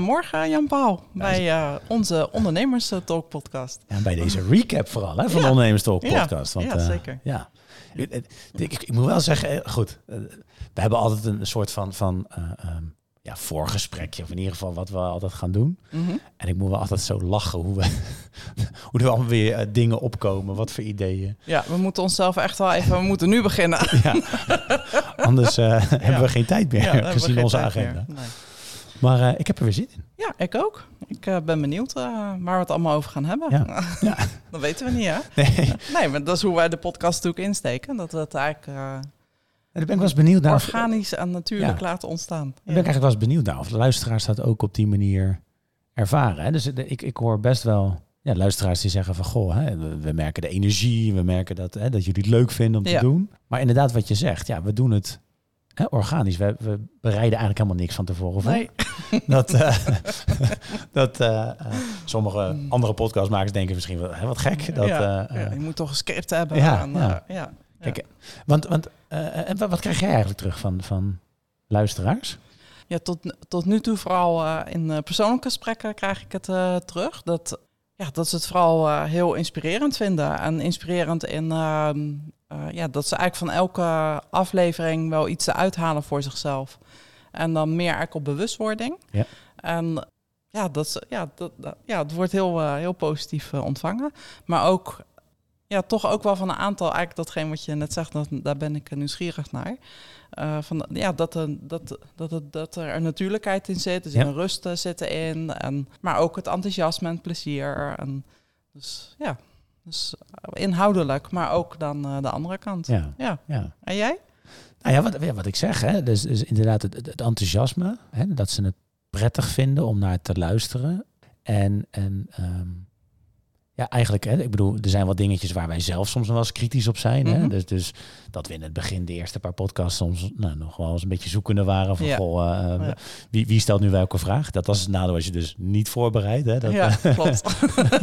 Goedemorgen Jan-Paul bij uh, onze Ondernemers Talk podcast. Ja, bij deze recap vooral hè, van de Ondernemers Talk podcast. Want, ja, uh, zeker. Ja. Ik, ik, ik, moet wel zeggen, goed, we hebben altijd een soort van, van um, ja, voorgesprekje, of in ieder geval wat we altijd gaan doen. Mm -hmm. En ik moet wel altijd zo lachen hoe, we, hoe er allemaal weer dingen opkomen, wat voor ideeën. Ja, we moeten onszelf echt wel even, we moeten nu beginnen. Ja. Anders hebben we geen tijd meer, Ja, gezien onze agenda. Nee. Maar uh, ik heb er weer zin in. Ja, ik ook. Ik uh, ben benieuwd uh, waar we het allemaal over gaan hebben. Ja. ja. dat weten we niet, hè? Nee. nee, maar dat is hoe wij de podcast natuurlijk insteken. Dat we het eigenlijk En ben ik wel eens benieuwd naar. organisch en natuurlijk Ja. laten ontstaan. Daar ben ik eigenlijk wel eens benieuwd naar of de luisteraars dat ook op die manier ervaren. Hè? Dus de- ik, ik hoor best wel ja, luisteraars die zeggen van goh, hè, we, we merken de energie, we merken dat, hè, dat jullie het leuk vinden om te Ja. doen. Maar inderdaad, wat je zegt, ja, we doen het hè, organisch. We, we bereiden eigenlijk helemaal niks van tevoren voor. Nee, Dat, eh, dat eh, eh, sommige andere podcastmakers denken misschien wel, hè, wat gek. Dat, ja, ja, je moet toch een script hebben. Ja, en, ja. ja. Kijk, want, want wat, krijg jij eigenlijk terug van, van luisteraars? Ja, tot, tot nu toe vooral in persoonlijke gesprekken krijg ik het terug. Dat, ja, dat ze het vooral heel inspirerend vinden. En inspirerend in ehm, eh, ja, dat ze eigenlijk van elke aflevering wel iets uithalen voor zichzelf. En dan meer eigenlijk op bewustwording. Ja. En ja, dat, ja, dat, dat- ja, het wordt heel, eh, heel positief eh, ontvangen. Maar ook, ja, toch ook wel van een aantal, eigenlijk datgene wat je net zegt, dat, daar ben ik nieuwsgierig naar. Eh, van, ja, dat, er, dat, dat, dat er een natuurlijkheid in zit, dus Ja. een rust eh, zit erin. En, maar ook het enthousiasme en plezier. En, dus ja, dus eh, inhoudelijk, maar ook dan eh, de andere kant. Ja, Ja. ja. En jij? Nou ja, wat, ja, wat ik zeg, hè, dus, dus inderdaad het, enthousiasme, hè, dat ze het prettig vinden om naar te luisteren. En, en ehm, ja, eigenlijk, hè, ik bedoel, er zijn wat dingetjes waar wij zelf soms nog wel eens kritisch op zijn. Hè? Mhm. Dus, dus dat we in het begin, de eerste paar podcasts, soms nou, nog wel eens een beetje zoekende waren van, Ja. goh, eh, Ja. wie, wie stelt nu welke vraag? Dat was het nadeel als je dus niet voorbereidt. Hè? Dat, ja, klopt.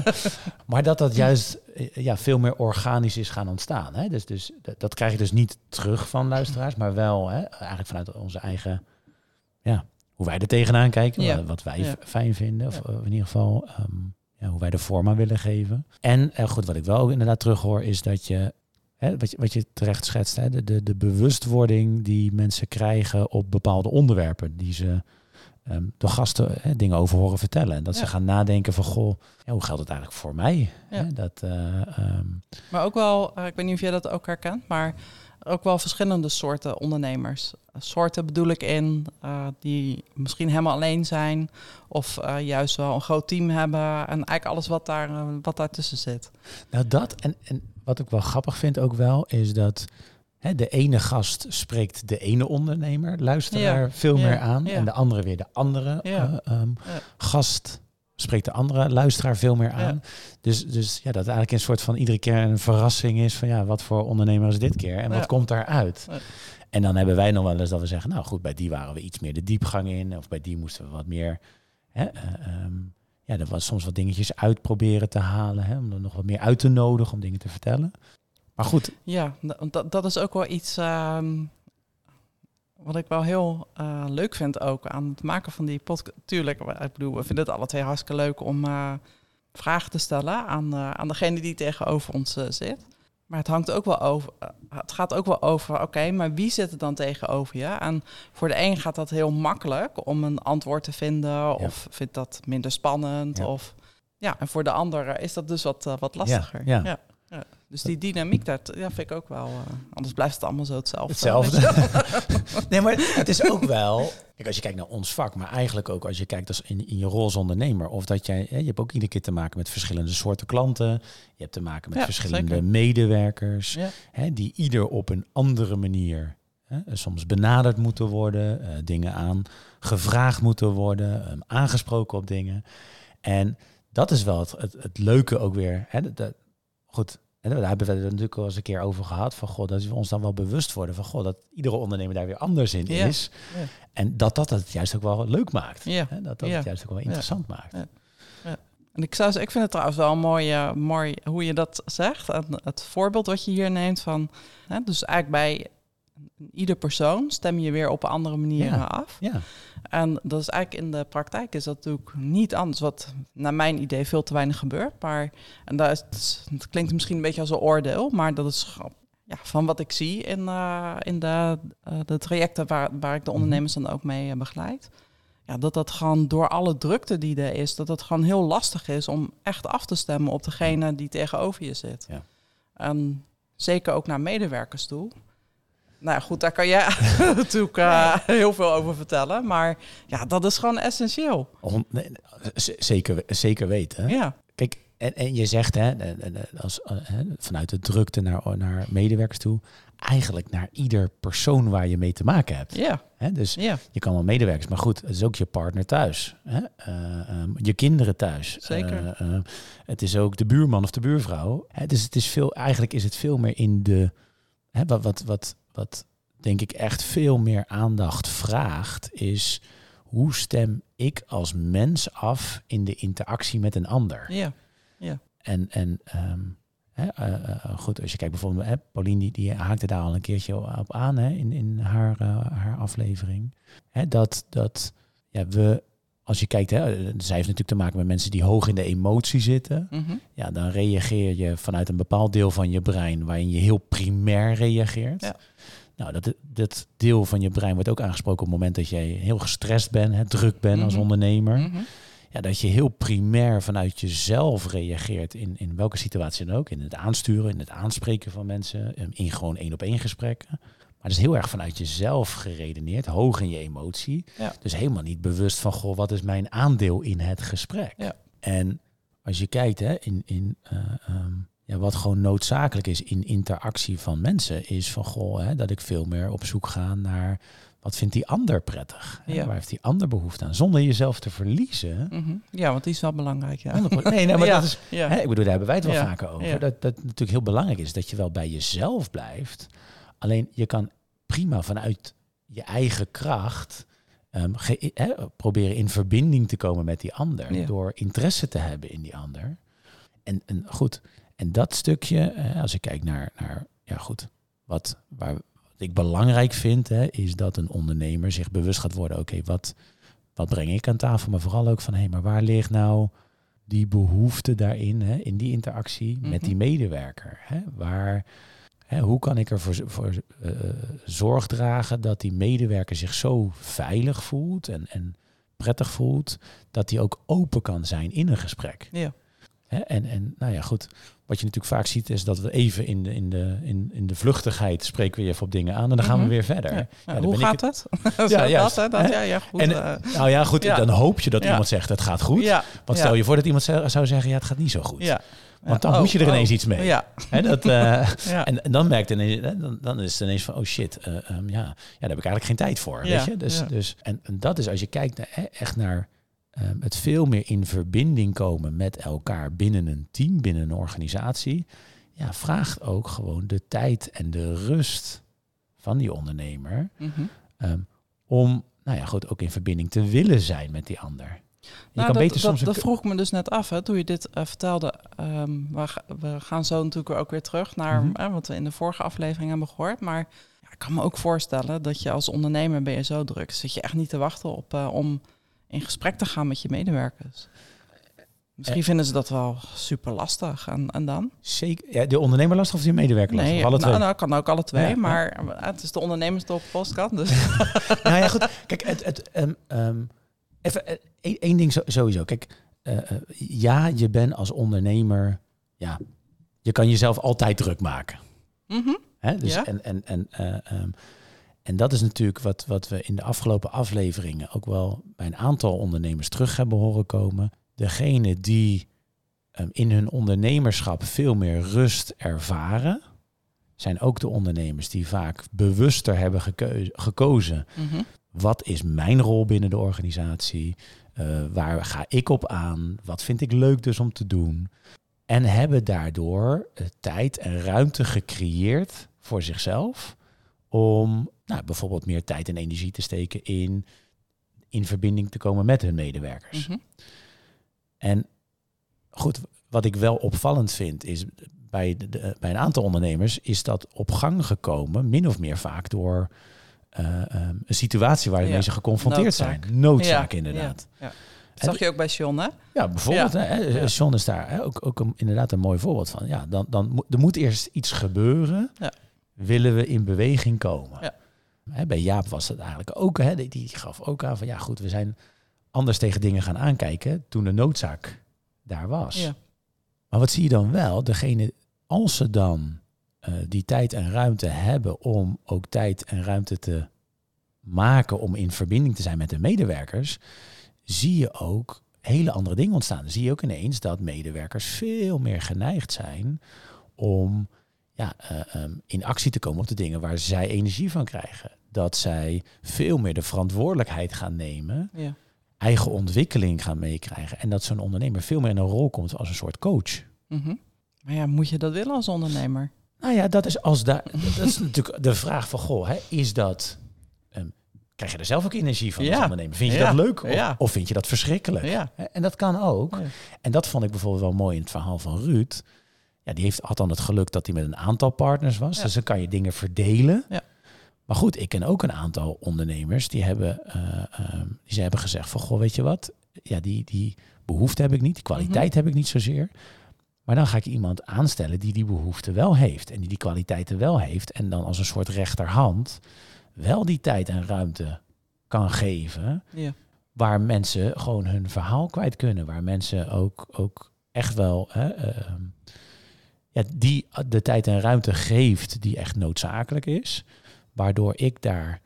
maar dat dat juist eh, ja, veel meer organisch is gaan ontstaan. Hè? Dus, dus dat, krijg je dus niet terug van luisteraars, maar wel hè, eigenlijk vanuit onze eigen, ja, hoe wij er tegenaan kijken, Ja. wat, wij Ja. fijn vinden, of eh, in ieder geval ehm, ja, hoe wij de vorm aan willen geven. En eh, goed, wat ik wel ook inderdaad terughoor, is dat je, hè, wat je, wat je terecht schetst, hè, de, de, de bewustwording die mensen krijgen op bepaalde onderwerpen, die ze ehm, door gasten hè, dingen over horen vertellen. En dat ze gaan nadenken van, goh, ja, hoe geldt het eigenlijk voor mij? Ja. Hè, dat, eh, ehm, Maar ook wel, eh, ik weet niet of jij dat ook herkent, maar ook wel verschillende soorten ondernemers. Soorten bedoel ik in eh, die misschien helemaal alleen zijn of juist wel een groot team hebben en eigenlijk alles wat daar wat daartussen zit. nou, dat en, en wat ik wel grappig vind ook wel, is dat hè, de ene gast spreekt de ene ondernemer, luisteraar Ja, veel meer aan. En de andere weer de andere eh, ehm, gast spreekt de andere luisteraar veel meer aan. Dus, dus ja, dat eigenlijk een soort van iedere keer een verrassing is van ja, wat voor ondernemer is dit keer en Ja. wat komt daaruit? Ja. En dan hebben wij nog wel eens dat we zeggen, nou goed, bij die waren we iets meer de diepgang in, of bij die moesten we wat meer, hè, eh, ehm, ja, er was soms wat dingetjes uitproberen te halen, hè, om er nog wat meer uit te nodigen om dingen te vertellen. Maar goed, Ja, dat, dat is ook wel iets ehm, wat ik wel heel eh, leuk vind ook aan het maken van die podcast. Tuurlijk, ik bedoel, we vinden het alle twee hartstikke leuk om eh, vragen te stellen aan, eh, aan degene die tegenover ons zit. Maar het hangt ook wel over. het gaat ook wel over, oké, maar wie zit er dan tegenover je? En voor de een gaat dat heel makkelijk om een antwoord te vinden, of vindt dat minder spannend. Ja. Of ja, en voor de ander is dat dus wat, wat lastiger. ja. ja. Dus die dynamiek, dat ja, vind ik ook wel. eh, anders blijft het allemaal zo hetzelfde. Hetzelfde. nee, maar het is ook wel. Kijk, als je kijkt naar ons vak, maar eigenlijk ook als je kijkt als in, in je rol als ondernemer, of dat jij, hè, je hebt ook iedere keer te maken met verschillende soorten klanten. Je hebt te maken met Ja, verschillende zeker. medewerkers, Ja. hè, die ieder op een andere manier hè, soms benaderd moeten worden, eh, dingen aan gevraagd moeten worden, eh, aangesproken op dingen. En dat is wel het, het, het leuke ook weer. Hè, dat, goed, en daar hebben we het natuurlijk al eens een keer over gehad. Van god, dat we ons dan wel bewust worden van god, dat iedere ondernemer daar weer anders in Ja. is. Ja. En dat dat het juist ook wel leuk maakt. Ja. Hè, dat dat het juist ook wel interessant maakt. Ja. En ik, zou, ik vind het trouwens wel mooi, eh, mooi hoe je dat zegt. En het voorbeeld wat je hier neemt van... Hè, dus eigenlijk bij ieder persoon stem je weer op een andere manier Ja. af. Ja, En dat is eigenlijk in de praktijk is dat natuurlijk niet anders, wat naar mijn idee veel te weinig gebeurt. Maar en daar is, het klinkt misschien een beetje als een oordeel, maar dat is ja, van wat ik zie in, eh, in de, eh, de trajecten waar, waar ik de ondernemers dan ook mee eh, begeleid. Ja, dat dat gewoon door alle drukte die er is, dat het gewoon heel lastig is om echt af te stemmen op degene die tegenover je zit. Ja. En zeker ook naar medewerkers toe. Nou goed, daar kan jij natuurlijk eh, heel veel over vertellen. Maar ja, dat is gewoon essentieel. On- nee, z- zeker, zeker weten. Ja, Kijk, en, en je zegt hè, als, eh, hè, vanuit de drukte naar, naar medewerkers toe, eigenlijk naar ieder persoon waar je mee te maken hebt. ja, Hè? Dus ja. je kan wel medewerkers, maar goed, het is ook je partner thuis. Hè? Eh, ehm, je kinderen thuis. Zeker. Eh, eh, het is ook de buurman of de buurvrouw. Hè? Dus het is veel, eigenlijk is het veel meer in de. Hè, wat, wat, wat, wat denk ik echt veel meer aandacht vraagt, is hoe stem ik als mens af in de interactie met een ander? ja. En, en ehm, hè, eh, eh, goed, als je kijkt bijvoorbeeld, hè, Pauline die, die haakte daar al een keertje op aan hè, in, in haar, eh, haar aflevering. Hè, dat dat ja, we, als je kijkt, hè, eh, zij heeft natuurlijk te maken met mensen die hoog in de emotie zitten. Mhm. Ja, dan reageer je vanuit een bepaald deel van je brein waarin je heel primair reageert. Ja. Nou, dat, dat deel van je brein wordt ook aangesproken op het moment dat jij heel gestrest bent, hè, druk bent als Mhm. ondernemer Mhm. ja, dat je heel primair vanuit jezelf reageert in, in welke situatie dan ook. In het aansturen, in het aanspreken van mensen, in gewoon één op één gesprekken. Maar dat is heel erg vanuit jezelf geredeneerd, hoog in je emotie. Ja. Dus helemaal niet bewust van, goh, wat is mijn aandeel in het gesprek? Ja. En als je kijkt hè, in, in eh, ehm, ja, wat gewoon noodzakelijk is in interactie van mensen, is van, goh, hè, dat ik veel meer op zoek ga naar wat vindt die ander prettig? Ja. Waar heeft die ander behoefte aan? Zonder jezelf te verliezen. Mhm. Ja, want die is wel belangrijk. Ja. 100%. Nee, nee, maar Ja, dat is. ja. Hè, ik bedoel, daar hebben wij het wel vaker over. Dat, dat natuurlijk heel belangrijk is dat je wel bij jezelf blijft. Alleen je kan prima vanuit je eigen kracht ehm, proberen in verbinding te komen met die ander. Ja. Door interesse te hebben in die ander. En, en goed, en dat stukje, eh, als ik kijk naar, naar ja goed, wat, waar, wat ik belangrijk vind, hè, is dat een ondernemer zich bewust gaat worden. Oké, wat, wat breng ik aan tafel? Maar vooral ook van, hé, maar waar ligt nou die behoefte daarin, hè, in die interactie met die medewerker? Hè? Waar, hè, hoe kan ik ervoor voor, eh, zorg dragen dat die medewerker zich zo veilig voelt en, en prettig voelt, dat hij ook open kan zijn in een gesprek? Ja. Hè, en, en nou ja, goed. Wat je natuurlijk vaak ziet is dat we even in de, in de, in, in de vluchtigheid spreken we even op dingen aan en dan gaan Mhm. we weer verder. Ja. Ja, Ja, dan hoe gaat het? Ja, juist. Dat, hè, dat, ja, ja, goed. En, eh, Nou ja, goed, dan hoop je dat iemand zegt het gaat goed. ja, Want stel je voor dat iemand zou zeggen, ja, het gaat niet zo goed. ja. Want dan moet je er Oh, ineens oh. iets mee. Ja, dat, eh, ja. en, en dan merkt ineens, dan, dan is het ineens van, oh shit, eh, ehm, ja, ja, daar heb ik eigenlijk geen tijd voor. Ja, Weet je? Dus, dus, en, en dat is als je kijkt naar, echt naar ehm, het veel meer in verbinding komen met elkaar binnen een team, binnen een organisatie. Ja, vraagt ook gewoon de tijd en de rust van die ondernemer. Mhm. ehm, om, nou ja, goed, ook in verbinding te willen zijn met die ander. Nou, kan dat, beter soms dat, vroeg ik me dus net af, hè, toen je dit eh, vertelde. Ehm, we, ga- we gaan zo natuurlijk ook weer terug naar hè, wat we in de vorige aflevering hebben gehoord. Maar ja, ik kan me ook voorstellen dat je als ondernemer ben je zo druk. Zit je echt niet te wachten op eh, om in gesprek te gaan met je medewerkers. Misschien Eh. vinden ze dat wel super lastig. En, en dan? Zeker, ja, de ondernemer lastig of die medewerker lastig? Nee, Of alle twee? nou, nou, kan ook alle twee. Ja, maar het is de ondernemerstop podcast. Dus nou ja, goed. Kijk, het, het, ehm, ehm, even eh, één ding sowieso. Kijk, eh, eh, ja, je bent als ondernemer, ja, je kan jezelf altijd druk maken. Mhm. Hè? Dus Ja. en, en, en, eh, ehm, en dat is natuurlijk wat, wat we in de afgelopen afleveringen ook wel bij een aantal ondernemers terug hebben horen komen. Degene die ehm, in hun ondernemerschap veel meer rust ervaren, zijn ook de ondernemers die vaak bewuster hebben gekeu- gekozen Mhm. Wat is mijn rol binnen de organisatie? Eh, waar ga ik op aan? Wat vind ik leuk dus om te doen? En hebben daardoor eh, tijd en ruimte gecreëerd voor zichzelf om nou, bijvoorbeeld meer tijd en energie te steken in in verbinding te komen met hun medewerkers. Mhm. En goed, wat ik wel opvallend vind is bij, de, de- bij een aantal ondernemers is dat op gang gekomen, min of meer vaak door eh, ehm, een situatie waarmee Ja, ze geconfronteerd noodzaak. zijn. Noodzaak inderdaad. Dat zag je ook bij John, hè? Ja, bijvoorbeeld. Ja. Hè, eh. John is daar hè, ook, ook een, inderdaad een mooi voorbeeld van. Ja, dan, dan er moet eerst iets gebeuren. Ja. Willen we in beweging komen? Ja. Hè, bij Jaap was het eigenlijk ook. Hè, die, die gaf ook aan van ja, goed, we zijn anders tegen dingen gaan aankijken toen de noodzaak daar was. Ja. Maar wat zie je dan wel? Degene, als ze dan eh, die tijd en ruimte hebben om ook tijd en ruimte te maken om in verbinding te zijn met de medewerkers, zie je ook hele andere dingen ontstaan. Dan zie je ook ineens dat medewerkers veel meer geneigd zijn om ja, eh, ehm, in actie te komen op de dingen waar zij energie van krijgen. Dat zij veel meer de verantwoordelijkheid gaan nemen, Ja. eigen ontwikkeling gaan meekrijgen. En dat zo'n ondernemer veel meer in een rol komt als een soort coach. Mhm. Maar ja, moet je dat willen als ondernemer? Nou ja, dat is als daar. Dat is natuurlijk de vraag van goh, hè, is dat. ehm, krijg je er zelf ook energie van als Ja. ondernemer? Vind je Ja. dat leuk of, Ja. of vind je dat verschrikkelijk? Ja. En dat kan ook. En dat vond ik bijvoorbeeld wel mooi in het verhaal van Ruud. Ja, die heeft, had dan het geluk dat hij met een aantal partners was. Dus dan kan je dingen verdelen. Ja. Maar goed, ik ken ook een aantal ondernemers die hebben, eh, ehm, die ze hebben gezegd van, goh, weet je wat? Ja, die, die behoefte heb ik niet, die kwaliteit Mhm. heb ik niet zozeer. Maar dan ga ik iemand aanstellen die die behoefte wel heeft en die die kwaliteiten wel heeft. En dan als een soort rechterhand wel die tijd en ruimte kan geven Ja. waar mensen gewoon hun verhaal kwijt kunnen. Waar mensen ook, ook echt wel hè, ehm, ja, die de tijd en ruimte geeft die echt noodzakelijk is. Waardoor ik daar,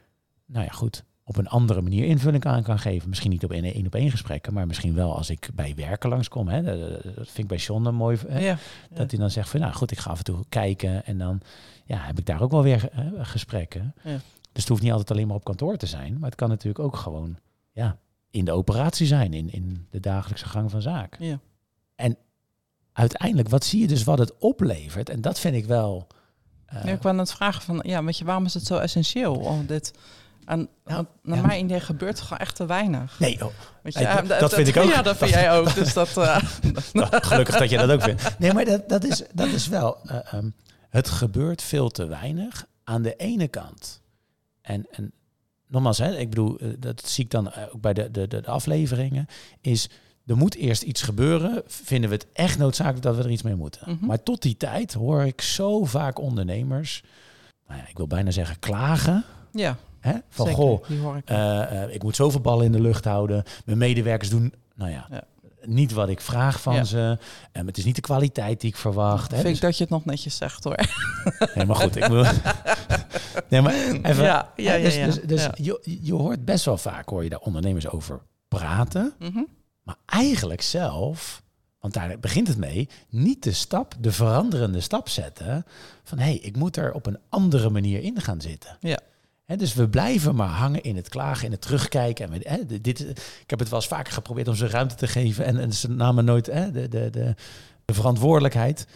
nou ja goed, op een andere manier invulling aan kan geven. Misschien niet op één één op één gesprekken, maar misschien wel als ik bij werken langskom. Hè, dat, vind ik bij John mooi. Hè, Ja. Dat hij dan zegt van, nou goed, ik ga af en toe kijken. En dan ja, heb ik daar ook wel weer hè, gesprekken. Ja. Dus het hoeft niet altijd alleen maar op kantoor te zijn. Maar het kan natuurlijk ook gewoon ja, in de operatie zijn. In, in de dagelijkse gang van zaken. Ja. Uiteindelijk, wat zie je dus wat het oplevert? En dat vind ik wel... eh, Ja, ik wou net vragen van, ja, weet je, waarom is het zo essentieel om dit... En want naar ja. mijn idee gebeurt er gewoon echt te weinig. Nee, oh, Weet je, Nee, ja, dat- dat vind ik ook. Ja, dat vind jij ook. Dus dat, eh, nou, gelukkig dat je dat ook vindt. Nee, maar dat, dat, is, dat is wel... eh, ehm, het gebeurt veel te weinig aan de ene kant. En, en nogmaals, hè, ik bedoel, eh, dat zie ik dan eh, ook bij de, de, de, de afleveringen, is er moet eerst iets gebeuren. Vinden we het echt noodzakelijk dat we er iets mee moeten? Mhm. Maar tot die tijd hoor ik zo vaak ondernemers, nou ja, ik wil bijna zeggen klagen, ja, hè, van zeker. goh, ik. eh, eh, ik moet zoveel ballen in de lucht houden. Mijn medewerkers doen, nou ja, Ja. niet wat ik vraag van Ja. ze. En het is niet de kwaliteit die ik verwacht. Hè. vind Dus- ik dat je het nog netjes zegt hoor. nee, maar goed, ik wil. nee, maar even. ja, ja, dus ja. dus, dus. Je, je hoort best wel vaak, hoor je daar ondernemers over praten. Mhm. Maar eigenlijk zelf, want daar begint het mee, niet de stap, de veranderende stap zetten. Van hé, hey, ik moet er op een andere manier in gaan zitten. Ja. Dus we blijven maar hangen in het klagen, in het terugkijken. En we, dit, ik heb het wel eens vaker geprobeerd om ze ruimte te geven. En, en ze namen nooit de, de, de, de verantwoordelijkheid.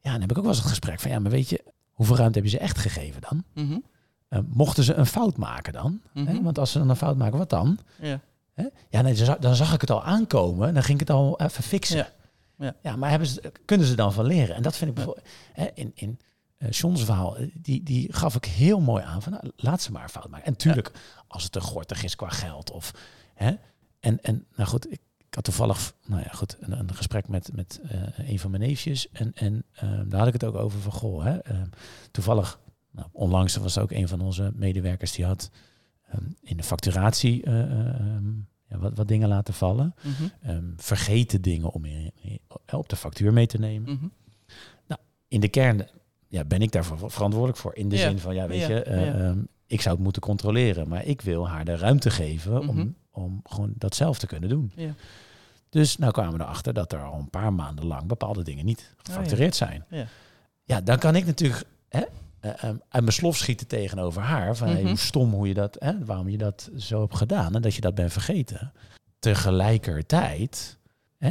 Ja, dan heb ik ook wel eens het gesprek van ja, maar weet je, hoeveel ruimte heb je ze echt gegeven dan? Eh, mochten ze een fout maken dan? Mhm. Want als ze dan een fout maken, wat dan? Ja. Ja, nee, dan za- dan zag ik het al aankomen. Dan ging ik het al even fixen. Ja. Ja, maar hebben ze, kunnen ze dan van leren? En dat vind ik bijvoorbeeld... In, in John's verhaal, eh, die, die gaf ik heel mooi aan. Van, nou, laat ze maar een fout maken. En tuurlijk, als het te gortig is qua geld. Of, hè, en, en nou goed, ik, ik had toevallig nou ja, goed, een, een gesprek met, met eh, een van mijn neefjes. En, en eh, daar had ik het ook over van, goh, hè, eh, toevallig... Nou, onlangs was ook een van onze medewerkers die had ehm, in de facturatie ehm, ja, wat, wat dingen laten vallen. Mhm. Ehm, vergeten dingen om in, in- op de factuur mee te nemen. Mhm. In de kern ja, ben ik daarvoor verantwoordelijk voor. In de Ja. zin van, ja, weet Ja, je, eh, ehm, ik zou het moeten controleren. Maar ik wil haar de ruimte geven Mhm. om, om gewoon dat zelf te kunnen doen. Ja. Dus nou kwamen we erachter dat er al een paar maanden lang bepaalde dingen niet gefactureerd zijn. Ja. Ja, dan kan ik natuurlijk hè, ehm, uit mijn slof schieten tegenover haar. Van hey, Mhm. hoe stom hoe je dat, hè, waarom je dat zo hebt gedaan en dat je dat bent vergeten. Tegelijkertijd, hè,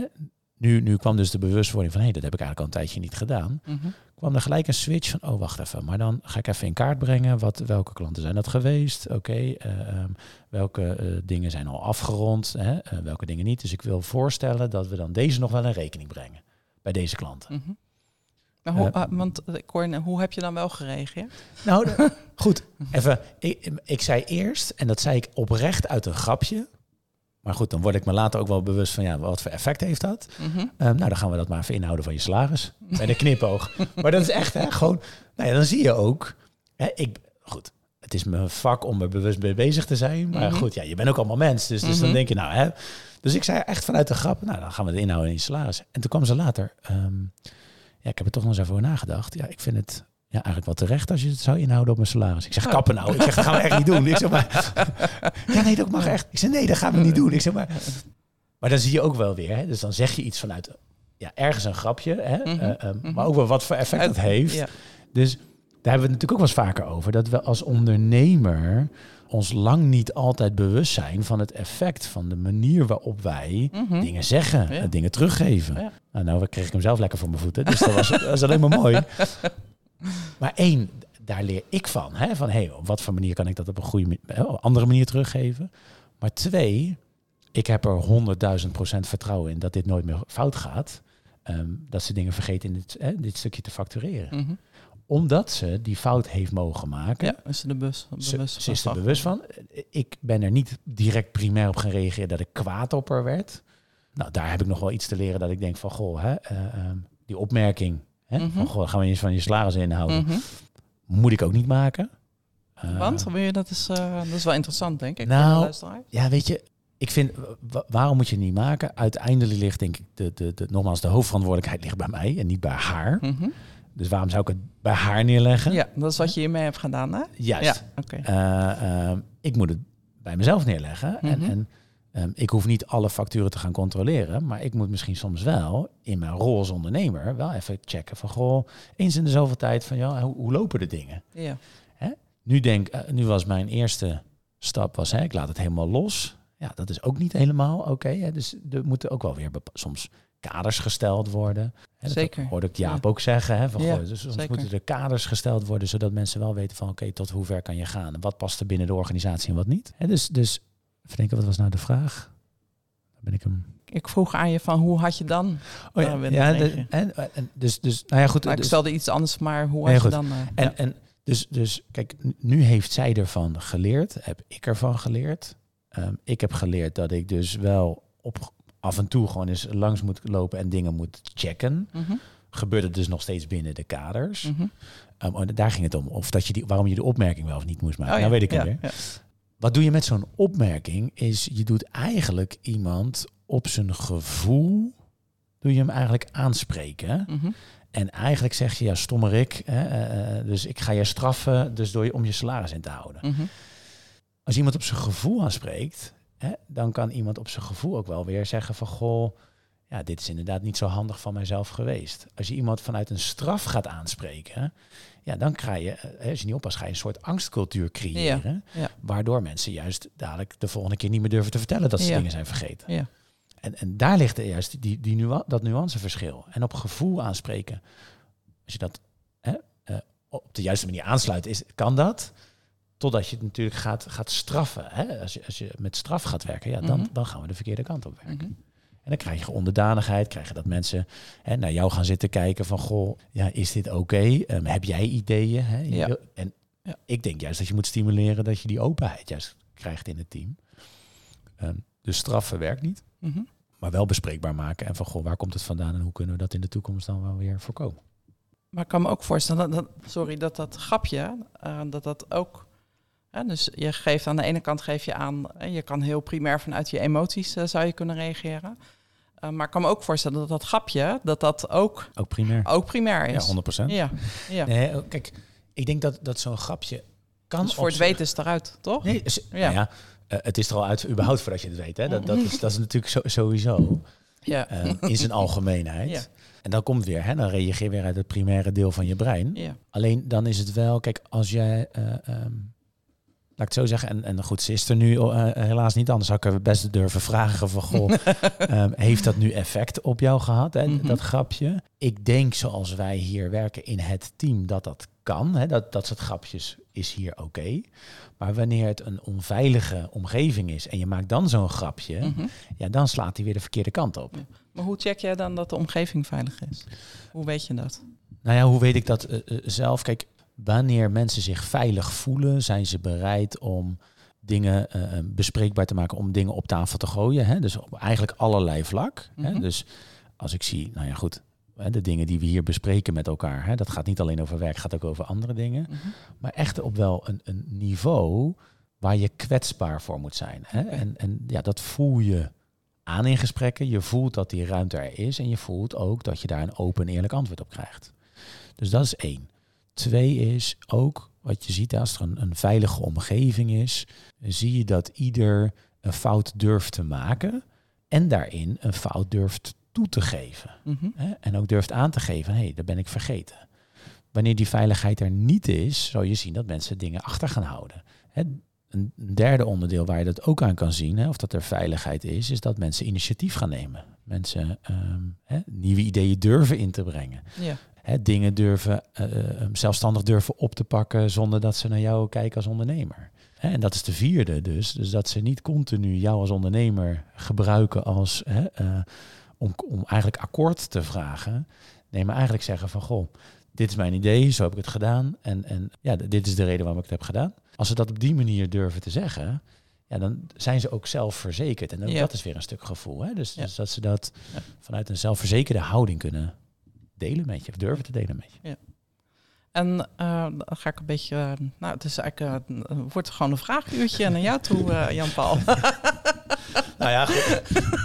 nu, nu kwam dus de bewustwording van hé, hey, dat heb ik eigenlijk al een tijdje niet gedaan. Mhm. Kwam er gelijk een switch van, oh wacht even, maar dan ga ik even in kaart brengen. Wat, welke klanten zijn dat geweest? Oké, eh, ehm, welke eh, dingen zijn al afgerond? Hè? eh, welke dingen niet? Dus ik wil voorstellen dat we dan deze nog wel in rekening brengen bij deze klanten. Mhm. Maar hoe, ah, want hoe heb je dan wel gereageerd? Nou, goed. Even. Ik, ik zei eerst, en dat zei ik oprecht uit een grapje. Maar goed, dan word ik me later ook wel bewust van ja, wat voor effect heeft dat? Mhm. Ehm, nou, dan gaan we dat maar even inhouden van je salaris. Bij de knipoog. maar dat is echt, hè, gewoon... Nou ja, dan zie je ook... Hè, ik, goed, het is mijn vak om er bewust mee bezig te zijn. Maar Mhm. goed, ja, je bent ook allemaal mens. Dus, dus dan Mhm. denk je, nou hè... Dus ik zei echt vanuit de grap, nou, dan gaan we het inhouden in je salaris. En toen kwam ze later... ehm, ja, ik heb er toch nog eens even over nagedacht. Ja, ik vind het... Ja, eigenlijk wel terecht als je het zou inhouden op mijn salaris. Ik zeg, Oh. kappen nou. Ik zeg, dat gaan we echt niet doen. Ik zeg maar, ja, nee, dat mag echt. Ik zeg, nee, dat gaan we niet doen. Ik zeg maar, maar dan zie je ook wel weer. Hè? Dus dan zeg je iets vanuit ja, ergens een grapje. Hè? Mhm, eh, ehm, mhm. Maar ook wel wat voor effect dat heeft. Ja. Dus daar hebben we het natuurlijk ook wel eens vaker over. Dat we als ondernemer ons lang niet altijd bewust zijn van het effect van de manier waarop wij Mhm. dingen zeggen, Ja. en dingen teruggeven. Ja. Nou, nou kreeg ik hem zelf lekker voor mijn voeten. Dus dat was, dat was alleen maar mooi. Maar één, daar leer ik van. Hè? Van hey, op wat voor manier kan ik dat op een goede eh, andere manier teruggeven? Maar twee, ik heb er honderdduizend procent vertrouwen in dat dit nooit meer fout gaat. Ehm, dat ze dingen vergeten in dit, hè, dit stukje te factureren. Mhm. Omdat ze die fout heeft mogen maken. Ja, is er de bus. Ze, bewust ze is er bewust van. Ik ben er niet direct primair op gaan reageren dat ik kwaad op haar werd. Nou, daar heb ik nog wel iets te leren dat ik denk van, goh, hè, eh, ehm, die opmerking, hè, Mhm. van, goh, gaan we eens van je salaris inhouden, Mhm. moet ik ook niet maken. Eh, Want, wil je, dat, is, eh, dat is wel interessant, denk ik. Nou. Ja, weet je, ik vind, wa- waarom moet je het niet maken? Uiteindelijk ligt, denk ik, de, de, de, nogmaals, de hoofdverantwoordelijkheid ligt bij mij en niet bij haar. Mhm. Dus waarom zou ik het bij haar neerleggen? Ja, dat is wat je hiermee hebt gedaan, hè? Juist. Ja, oké. Eh, ik moet het bij mezelf neerleggen. En, en ehm, ik hoef niet alle facturen te gaan controleren. Maar ik moet misschien soms wel in mijn rol als ondernemer wel even checken van goh, eens in de zoveel tijd van ja, hoe, hoe lopen de dingen? Ja. Nu denk, eh, nu was mijn eerste stap was hè, ik laat het helemaal los. Ja, dat is ook niet helemaal oké. hè. dus er moeten ook wel weer soms kaders gesteld worden. Hè, dat Zeker. hoorde ik Jaap Ja. ook zeggen. Hè, van, Ja, goh, dus soms zeker. moeten er kaders gesteld worden, zodat mensen wel weten van oké, tot hoe ver kan je gaan? En wat past er binnen de organisatie en wat niet? Hè, dus, dus even denken, wat was nou de vraag? Dan ben ik hem. Ik vroeg aan je van, hoe had je dan? Oh Ja, ja, de- en, en, dus, dus, nou ja, goed. Nou, ik dus- stelde iets anders, maar hoe had je goed. dan... eh, En, ja. en dus, dus kijk, nu heeft zij ervan geleerd, heb ik ervan geleerd. Ehm, ik heb geleerd dat ik dus wel op af en toe gewoon eens langs moet lopen en dingen moet checken. Mhm, Gebeurt het dus nog steeds binnen de kaders. oh, daar ging het om. Of dat je die, waarom je de opmerking wel of niet moest maken. Oh, nou weet ik het Ja, weer. Wat doe je met zo'n opmerking? Is je doet eigenlijk iemand op zijn gevoel, doe je hem eigenlijk aanspreken. Mhm. En eigenlijk zeg je, ja, stommerik, hè, eh, eh, dus ik ga je straffen dus door je, om je salaris in te houden. Mhm. Als iemand op zijn gevoel aanspreekt, hè, dan kan iemand op zijn gevoel ook wel weer zeggen van, goh, ja, dit is inderdaad niet zo handig van mijzelf geweest. Als je iemand vanuit een straf gaat aanspreken, ja, dan krijg je, eh, als je niet oppast, ga je een soort angstcultuur creëren, ja. waardoor mensen juist dadelijk de volgende keer niet meer durven te vertellen dat ze Ja. dingen zijn vergeten. Ja. En, en daar ligt juist die, die nua- dat nuanceverschil. En op gevoel aanspreken, als je dat hè, eh, op de juiste manier aansluit, is, kan dat. Totdat je het natuurlijk gaat, gaat straffen. Hè? Als, je, als je met straf gaat werken, ja, dan, Mhm. dan gaan we de verkeerde kant op werken. Mhm. En dan krijg je onderdanigheid, krijg je dat mensen hè, naar jou gaan zitten kijken van, goh, ja, is dit oké? Ehm, heb jij ideeën? Hè? Ja. En Ja. ik denk juist dat je moet stimuleren dat je die openheid juist krijgt in het team. Ehm, dus straffen werkt niet Mhm. maar wel bespreekbaar maken. En van, goh, waar komt het vandaan en hoe kunnen we dat in de toekomst dan wel weer voorkomen? Maar ik kan me ook voorstellen, dat, dat- sorry, dat dat grapje, eh, dat dat ook... Dus je geeft aan de ene kant geef je aan, je kan heel primair vanuit je emoties eh, zou je kunnen reageren. Eh, maar ik kan me ook voorstellen dat dat grapje, dat dat ook, Ook primair. ook primair ja, is. 100%. Ja, ja. Nee, oh, kijk, ik denk dat, dat zo'n grapje kan... Dus voor het weten is het eruit, toch? Nee, is- Ja. nou ja, eh, het is er al uit überhaupt voordat je het weet. Hè? Dat, dat, is, dat is natuurlijk zo, sowieso Ja. eh, in zijn algemeenheid. Ja. En dan komt weer, hè, dan reageer je weer uit het primaire deel van je brein. ja. Alleen dan is het wel, kijk, als jij, eh, ehm, laat ik het zo zeggen, en, en goed, ze is er nu eh, helaas niet, anders zou ik er best durven vragen van, goh, ehm, heeft dat nu effect op jou gehad, hè, Mhm. dat grapje? Ik denk zoals wij hier werken in het team dat dat kan, hè, dat, dat soort grapjes is hier oké. Maar wanneer het een onveilige omgeving is en je maakt dan zo'n grapje, Mhm. ja, dan slaat hij weer de verkeerde kant op. Maar hoe check jij dan dat de omgeving veilig is? Hoe weet je dat? Nou ja, hoe weet ik dat eh, eh, zelf? Kijk, wanneer mensen zich veilig voelen, zijn ze bereid om dingen eh, eh, bespreekbaar te maken, om dingen op tafel te gooien. Hè? Dus op eigenlijk allerlei vlak. hè? Mhm. Dus als ik zie, nou ja, goed, hè, de dingen die we hier bespreken met elkaar, hè, dat gaat niet alleen over werk, gaat ook over andere dingen. Mhm. Maar echt op wel een, een niveau waar je kwetsbaar voor moet zijn. Hè? En, en ja, dat voel je aan in gesprekken. Je voelt dat die ruimte er is en je voelt ook dat je daar een open en eerlijk antwoord op krijgt. Dus dat is één. Twee is ook wat je ziet als er een, een veilige omgeving is, zie je dat ieder een fout durft te maken en daarin een fout durft toe te geven. Mhm. Hè? En ook durft aan te geven, hé, hey, dat ben ik vergeten. Wanneer die veiligheid er niet is, zal je zien dat mensen dingen achter gaan houden. Hè? Een derde onderdeel waar je dat ook aan kan zien, hè, of dat er veiligheid is, is dat mensen initiatief gaan nemen. Mensen ehm, hè, nieuwe ideeën durven in te brengen. Ja. Hè, dingen durven, eh, eh, zelfstandig durven op te pakken zonder dat ze naar jou kijken als ondernemer. Hè, en dat is de vierde dus. Dus dat ze niet continu jou als ondernemer gebruiken als, hè, eh, om, om eigenlijk akkoord te vragen. Nee, maar eigenlijk zeggen van, goh, dit is mijn idee, zo heb ik het gedaan. En, en ja, dit is de reden waarom ik het heb gedaan. Als ze dat op die manier durven te zeggen, ja, dan zijn ze ook zelfverzekerd. En ook Ja. dat is weer een stuk gevoel. Hè? Dus, Ja. dus dat ze dat Ja. vanuit een zelfverzekerde houding kunnen delen met je, of durven te delen met je. En eh, dan ga ik een beetje... eh, nou, het is eigenlijk... het wordt gewoon een vraaguurtje naar jou toe, Jan-Paul. Nou ja, goed.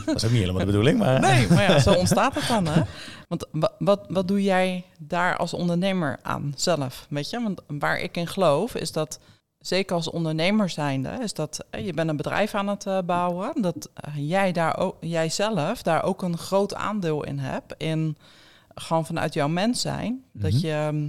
dat is ook niet helemaal de bedoeling, maar... Nee, maar ja, zo ontstaat het dan, hè? Want wa- wat, wat doe jij daar als ondernemer aan zelf, weet je? Want waar ik in geloof is dat, zeker als ondernemer zijnde, is dat je bent een bedrijf aan het bouwen, dat jij daar ook, jij zelf daar ook een groot aandeel in hebt, in gewoon vanuit jouw mens zijn, dat Mhm. je... ehm,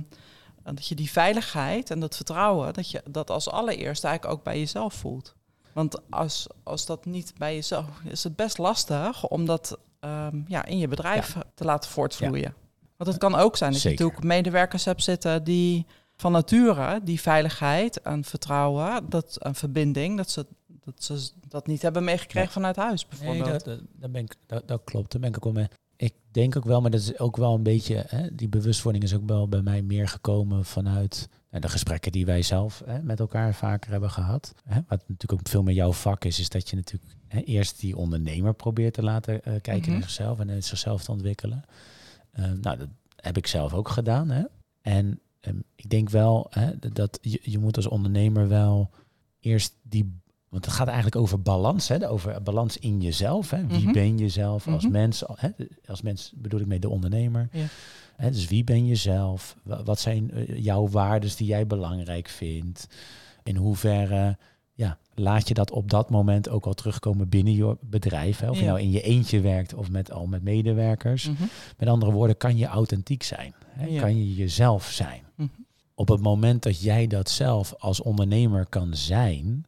dat je die veiligheid en dat vertrouwen, dat je dat als allereerst eigenlijk ook bij jezelf voelt. Want als, als dat niet bij jezelf is, het best lastig om dat ehm, ja, in je bedrijf te laten voortvloeien. Want het kan ook zijn dat Zeker. je natuurlijk medewerkers hebt zitten die van nature die veiligheid en vertrouwen, dat een verbinding, dat ze dat, ze dat niet hebben meegekregen Nee. vanuit huis Nee, bijvoorbeeld. dat, dat, dat, ben ik, dat, dat klopt, daar ben ik ook wel mee. Ik denk ook wel, maar dat is ook wel een beetje, hè, die bewustwording is ook wel bij mij meer gekomen vanuit nou, de gesprekken die wij zelf hè, met elkaar vaker hebben gehad. Hè, wat natuurlijk ook veel meer jouw vak is, is dat je natuurlijk hè, eerst die ondernemer probeert te laten eh, kijken Mhm. naar zichzelf en zichzelf te ontwikkelen. Eh, nou, dat heb ik zelf ook gedaan. Hè. En ehm, ik denk wel hè, dat je, je moet als ondernemer wel eerst die want het gaat eigenlijk over balans, hè? over balans in jezelf. Hè? Wie Mhm. ben je zelf als Mhm. mens? Hè? Als mens bedoel ik mee de ondernemer. Ja. Hè? Dus wie ben je zelf? Wa- Wat zijn eh, jouw waarden die jij belangrijk vindt? In hoeverre ja, laat je dat op dat moment ook al terugkomen binnen je bedrijf? Hè? Of je Ja. nou in je eentje werkt of met, al met medewerkers. Mhm. Met andere woorden, kan je authentiek zijn? Hè? Ja. Kan je jezelf zijn? Mhm. Op het moment dat jij dat zelf als ondernemer kan zijn,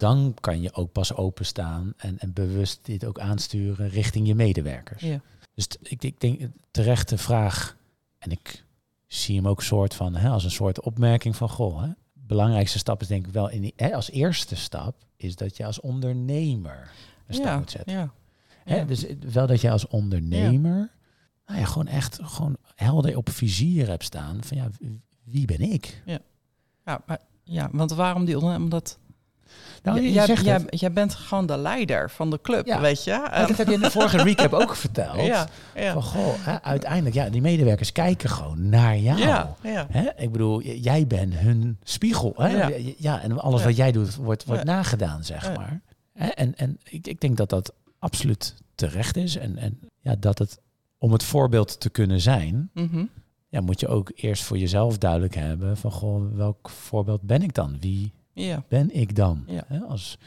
dan kan je ook pas openstaan en, en bewust dit ook aansturen richting je medewerkers. Ja. Dus t- ik, ik denk terechte vraag, en ik zie hem ook soort van hè, als een soort opmerking van goh. Hè, belangrijkste stap is denk ik wel in die, hè, als eerste stap is dat je als ondernemer een stap ja, moet zetten. ja. Hè, Ja. dus het- wel dat je als ondernemer nou ja, gewoon echt gewoon helder op vizier hebt staan van ja, wie- ben ik? Ja, maar, ja, want waarom die ondernemer? Omdat Nou, jij, zegt jij, bent gewoon de leider van de club, Ja. weet je? Dat heb je in de vorige recap ook verteld. ja. Van goh, hè, uiteindelijk, ja, die medewerkers kijken gewoon naar jou. Hè? Ik bedoel, jij bent hun spiegel. Hè? Ja. En alles wat jij doet, wordt, wordt nagedaan, zeg maar. Hè? En, en ik, ik denk dat dat absoluut terecht is. En, en ja, dat het, om het voorbeeld te kunnen zijn, Mhm. ja, moet je ook eerst voor jezelf duidelijk hebben van, goh, welk voorbeeld ben ik dan? Wie ja. ben ik dan? Ja. Als,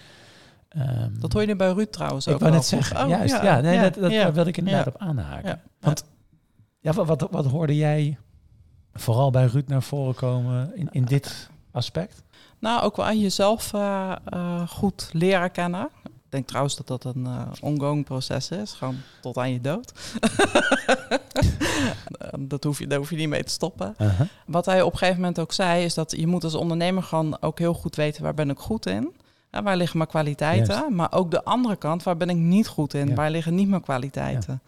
ehm, Dat hoor je nu bij Ruud trouwens ik ook wou wel net zeggen, Oh, juist. Ja, nee, dat, dat daar wilde ik inderdaad op aanhaken. Want ja, wat, wat, wat hoorde jij vooral bij Ruud naar voren komen in, in dit aspect? Nou, ook wel aan jezelf eh, eh, goed leren kennen. Ik denk trouwens dat dat een eh, ongoing proces is, gewoon tot aan je dood. Dat hoef je, daar hoef je niet mee te stoppen. Uh-huh. Wat hij op een gegeven moment ook zei, is dat je moet als ondernemer gewoon ook heel goed weten waar ben ik goed in. Ja, waar liggen mijn kwaliteiten? Juist. Maar ook de andere kant, waar ben ik niet goed in? Ja. Waar liggen niet mijn kwaliteiten?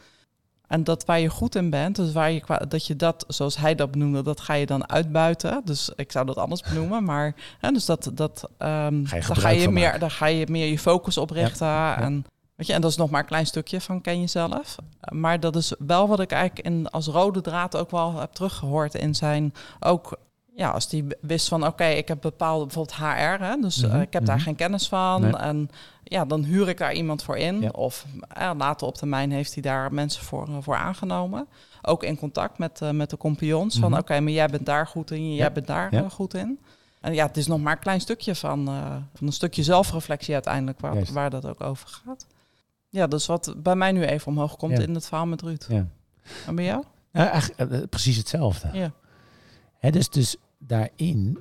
En dat waar je goed in bent, dus waar je qua- dat je dat, zoals hij dat benoemde, dat ga je dan uitbuiten. Dus ik zou dat anders benoemen, maar hè, dus dat, dat Ga ehm je daar ga je meer, daar ga je meer je focus op richten. En weet je, en dat is nog maar een klein stukje van ken jezelf. Maar dat is wel wat ik eigenlijk in, als rode draad ook wel heb teruggehoord in zijn ook. Ja, als die wist van oké, ik heb bepaalde bijvoorbeeld HR, hè, dus eh, Mhm, ik heb daar mhm. geen kennis van. Nee. En ja, dan huur ik daar iemand voor in. Ja. Of eh, later op termijn heeft hij daar mensen voor, eh, voor aangenomen. Ook in contact met, met de compagnons. Van Mhm. oké, maar jij bent daar goed in, jij Ja. bent daar Ja. goed in. En ja, het is nog maar een klein stukje van, van een stukje zelfreflectie uiteindelijk, waar, Juist. waar dat ook over gaat. Ja, dus wat bij mij nu even omhoog komt in het verhaal met Ruud. Ja. En bij jou? Eh, precies hetzelfde. Ja. Hè, dus, dus daarin,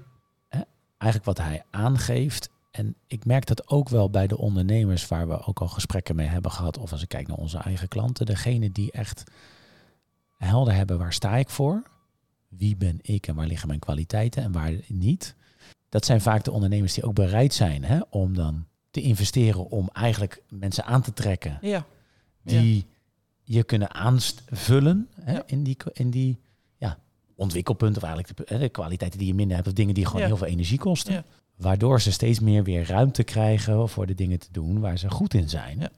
hè, eigenlijk wat hij aangeeft, en ik merk dat ook wel bij de ondernemers waar we ook al gesprekken mee hebben gehad, of als ik kijk naar onze eigen klanten, degene die echt helder hebben waar sta ik voor, wie ben ik en waar liggen mijn kwaliteiten en waar niet. Dat zijn vaak de ondernemers die ook bereid zijn hè, om dan te investeren om eigenlijk mensen aan te trekken Ja. die je kunnen aanvullen hè, Ja. in die, in die ontwikkelpunten, of eigenlijk de, hè, de kwaliteiten die je minder hebt, of dingen die gewoon Ja. heel veel energie kosten. Ja. Waardoor ze steeds meer weer ruimte krijgen voor de dingen te doen waar ze goed in zijn. Ja.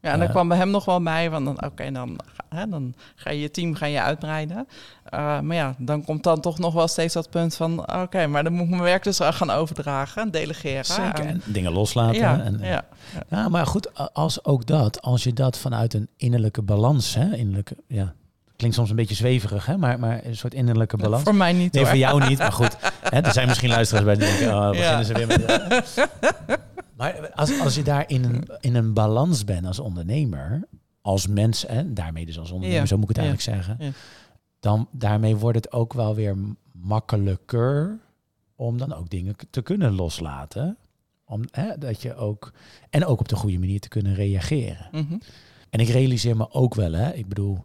Ja, en dan Eh. kwam bij hem nog wel bij, dan, oké, dan, hè, dan ga je je team ga je uitbreiden. Eh, maar ja, dan komt dan toch nog wel steeds dat punt van, oké, maar dan moet ik mijn werk dus gaan overdragen en delegeren. Zeker. En- En dingen loslaten. ja, en, ja, Ja, maar goed, als ook dat, als je dat vanuit een innerlijke balans, hè, innerlijke, ja, klinkt soms een beetje zweverig, hè, maar, maar een soort innerlijke balans. voor mij niet Nee, hoor. voor jou niet, maar goed. Hè, er zijn misschien luisteraars bij die denken, oh, beginnen Ja. ze weer met... maar als, als je daar in een, in een balans bent als ondernemer, als mens, en daarmee dus als ondernemer, Ja. zo moet ik het Ja. eigenlijk zeggen, dan daarmee wordt het ook wel weer makkelijker om dan ook dingen te kunnen loslaten. Om, hè, dat je ook, en ook op de goede manier te kunnen reageren. Mhm. En ik realiseer me ook wel, hè, ik bedoel,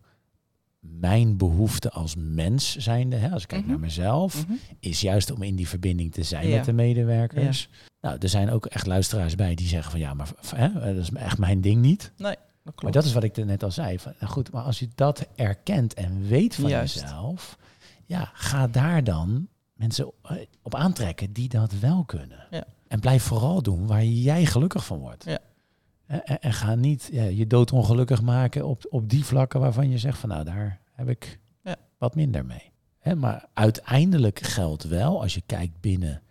mijn behoefte als mens zijnde, hè, als ik kijk Mhm. naar mezelf, Mhm. is juist om in die verbinding te zijn Ja. met de medewerkers. Nou, er zijn ook echt luisteraars bij die zeggen van ja, maar hè, dat is echt mijn ding niet. Dat klopt. Maar dat is wat ik er net al zei. Van, nou goed, maar als je dat erkent en weet van Juist. jezelf, ja, ga daar dan mensen eh, op aantrekken die dat wel kunnen. Ja. En blijf vooral doen waar jij gelukkig van wordt. Ja. En, ga niet ja, je dood ongelukkig maken op, op die vlakken waarvan je zegt van nou, daar heb ik Ja. wat minder mee. Hè, maar uiteindelijk geldt wel, als je kijkt binnen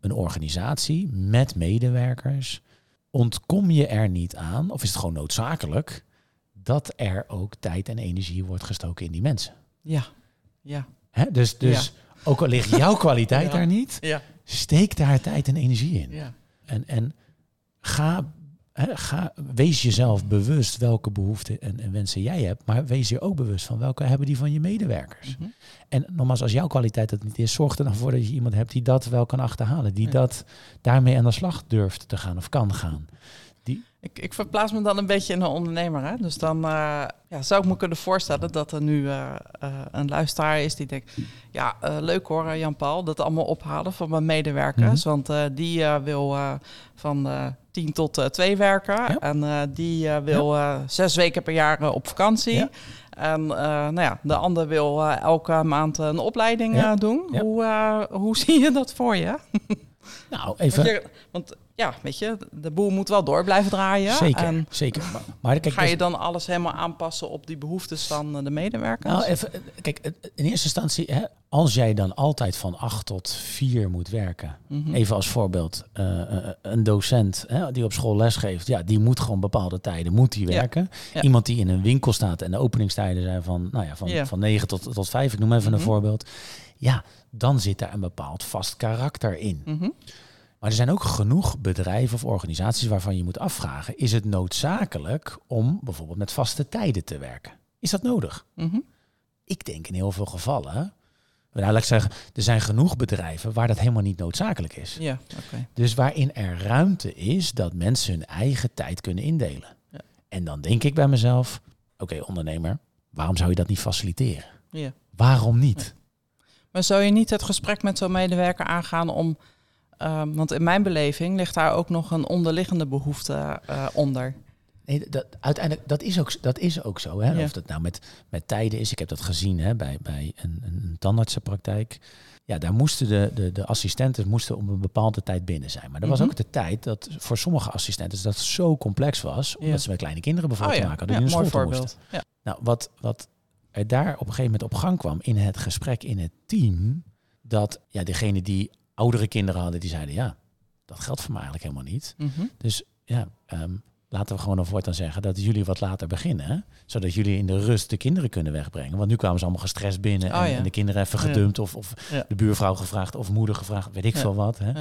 een organisatie met medewerkers, ontkom je er niet aan, of is het gewoon noodzakelijk, dat er ook tijd en energie wordt gestoken in die mensen. Ja, ja, Hè? Dus, dus ook al ligt jouw kwaliteit daar niet, ja, steek daar tijd en energie in. ja. En, en ga, ga, wees jezelf bewust welke behoeften en, en wensen jij hebt, maar wees je ook bewust van welke hebben die van je medewerkers. Mhm. En nogmaals, als jouw kwaliteit dat niet is, zorg er dan voor dat je iemand hebt die dat wel kan achterhalen, die Ja. dat daarmee aan de slag durft te gaan of kan gaan. Ik, ik verplaats me dan een beetje in een ondernemer. Hè? Dus dan eh, ja, zou ik me kunnen voorstellen dat er nu eh, eh, een luisteraar is die denkt... ja, leuk hoor, Jan-Paul, dat allemaal ophalen van mijn medewerkers. Want eh, die wil van 10 tot eh 2 werken. Ja. En eh, die eh, wil zes weken per jaar op vakantie. Ja. En nou ja, de ander wil elke maand een opleiding doen. Hoe, hoe zie je dat voor je? Nou, even. Want, je- want ja, weet je, de boel moet wel door blijven draaien. zeker, En zeker. Maar, maar kijk, ga je dus- dan alles helemaal aanpassen op die behoeftes van eh, de medewerkers? Nou, even, eh, kijk, in eerste instantie, hè, als jij dan altijd van 8 tot 4 moet werken. Mhm. Even als voorbeeld, eh, een docent hè, die op school lesgeeft, ja, die moet gewoon bepaalde tijden moet die werken. Ja. Iemand die in een winkel staat en de openingstijden zijn van, nou ja, van, Ja. van 9 tot, tot 5, ik noem even Mhm. een voorbeeld. Ja, dan zit daar een bepaald vast karakter in. Mhm. Maar er zijn ook genoeg bedrijven of organisaties waarvan je moet afvragen, is het noodzakelijk om bijvoorbeeld met vaste tijden te werken? Is dat nodig? Mhm. ik denk in heel veel gevallen. Nou, laat ik zeggen, er zijn genoeg bedrijven waar dat helemaal niet noodzakelijk is. Ja, oké. Dus waarin er ruimte is dat mensen hun eigen tijd kunnen indelen. Ja. En dan denk ik bij mezelf, oké ondernemer, waarom zou je dat niet faciliteren? Ja. Waarom niet? Maar zou je niet het gesprek met zo'n medewerker aangaan om... ehm, want in mijn beleving ligt daar ook nog een onderliggende behoefte eh, onder. Nee, dat, uiteindelijk, dat is ook, dat is ook zo. Hè? Ja. Of dat nou met, met tijden is. Ik heb dat gezien hè, bij, bij een, een tandartsenpraktijk. Ja, daar moesten de, de, de assistenten moesten om een bepaalde tijd binnen zijn. Maar er was Mhm. ook de tijd dat voor sommige assistenten dat zo complex was. Omdat Ja. ze met kleine kinderen bijvoorbeeld Oh te ja, maken hadden. ja, mooi voorbeeld. Nou, wat, wat er daar op een gegeven moment op gang kwam in het gesprek in het team. Dat ja, degene die oudere kinderen hadden, die zeiden ja, dat geldt voor mij eigenlijk helemaal niet. Mhm. Dus ja, ehm, laten we gewoon een voortaan zeggen dat jullie wat later beginnen. hè? Zodat jullie in de rust de kinderen kunnen wegbrengen. Want nu kwamen ze allemaal gestrest binnen en, Oh ja. en de kinderen even Ja. gedumpt. Of, of Ja. de buurvrouw gevraagd of moeder gevraagd, weet ik veel wat. Hè?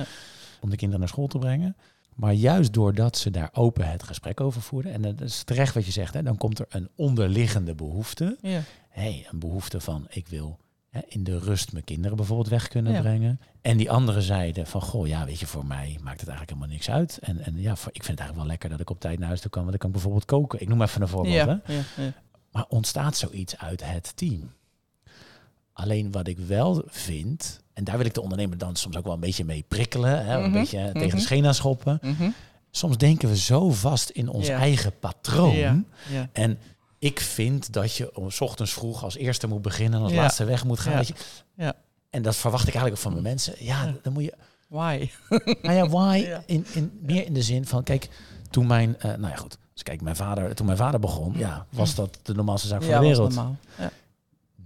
Om de kinderen naar school te brengen. Maar juist doordat ze daar open het gesprek over voerden. En dat is terecht wat je zegt. Hè, dan komt er een onderliggende behoefte. Hey, een behoefte van ik wil in de rust mijn kinderen bijvoorbeeld weg kunnen Ja. brengen. En die andere zeiden van goh, ja, weet je, voor mij maakt het eigenlijk helemaal niks uit. En, en ja, voor, ik vind het eigenlijk wel lekker dat ik op tijd naar huis toe kan, want dan kan ik bijvoorbeeld koken. Ik noem even een voorbeeld. Hè? Ja. Ja. Maar ontstaat zoiets uit het team? Alleen wat ik wel vind, en daar wil ik de ondernemer dan soms ook wel een beetje mee prikkelen, hè, een Mhm. beetje tegen Mhm. de schena schoppen. Mhm. Soms denken we zo vast in ons eigen patroon. En ik vind dat je om 's ochtends vroeg als eerste moet beginnen en als Ja. laatste weg moet gaan. Ja. weet je. Ja. En dat verwacht ik eigenlijk ook van mijn mensen. Ja, dan moet je. Why? Nou ja, why? In, in, meer in de zin van, kijk, toen mijn, eh, nou ja goed, dus kijk, mijn vader, toen mijn vader begon, ja, was dat de normaalste zaak van de wereld. normaal. Ja.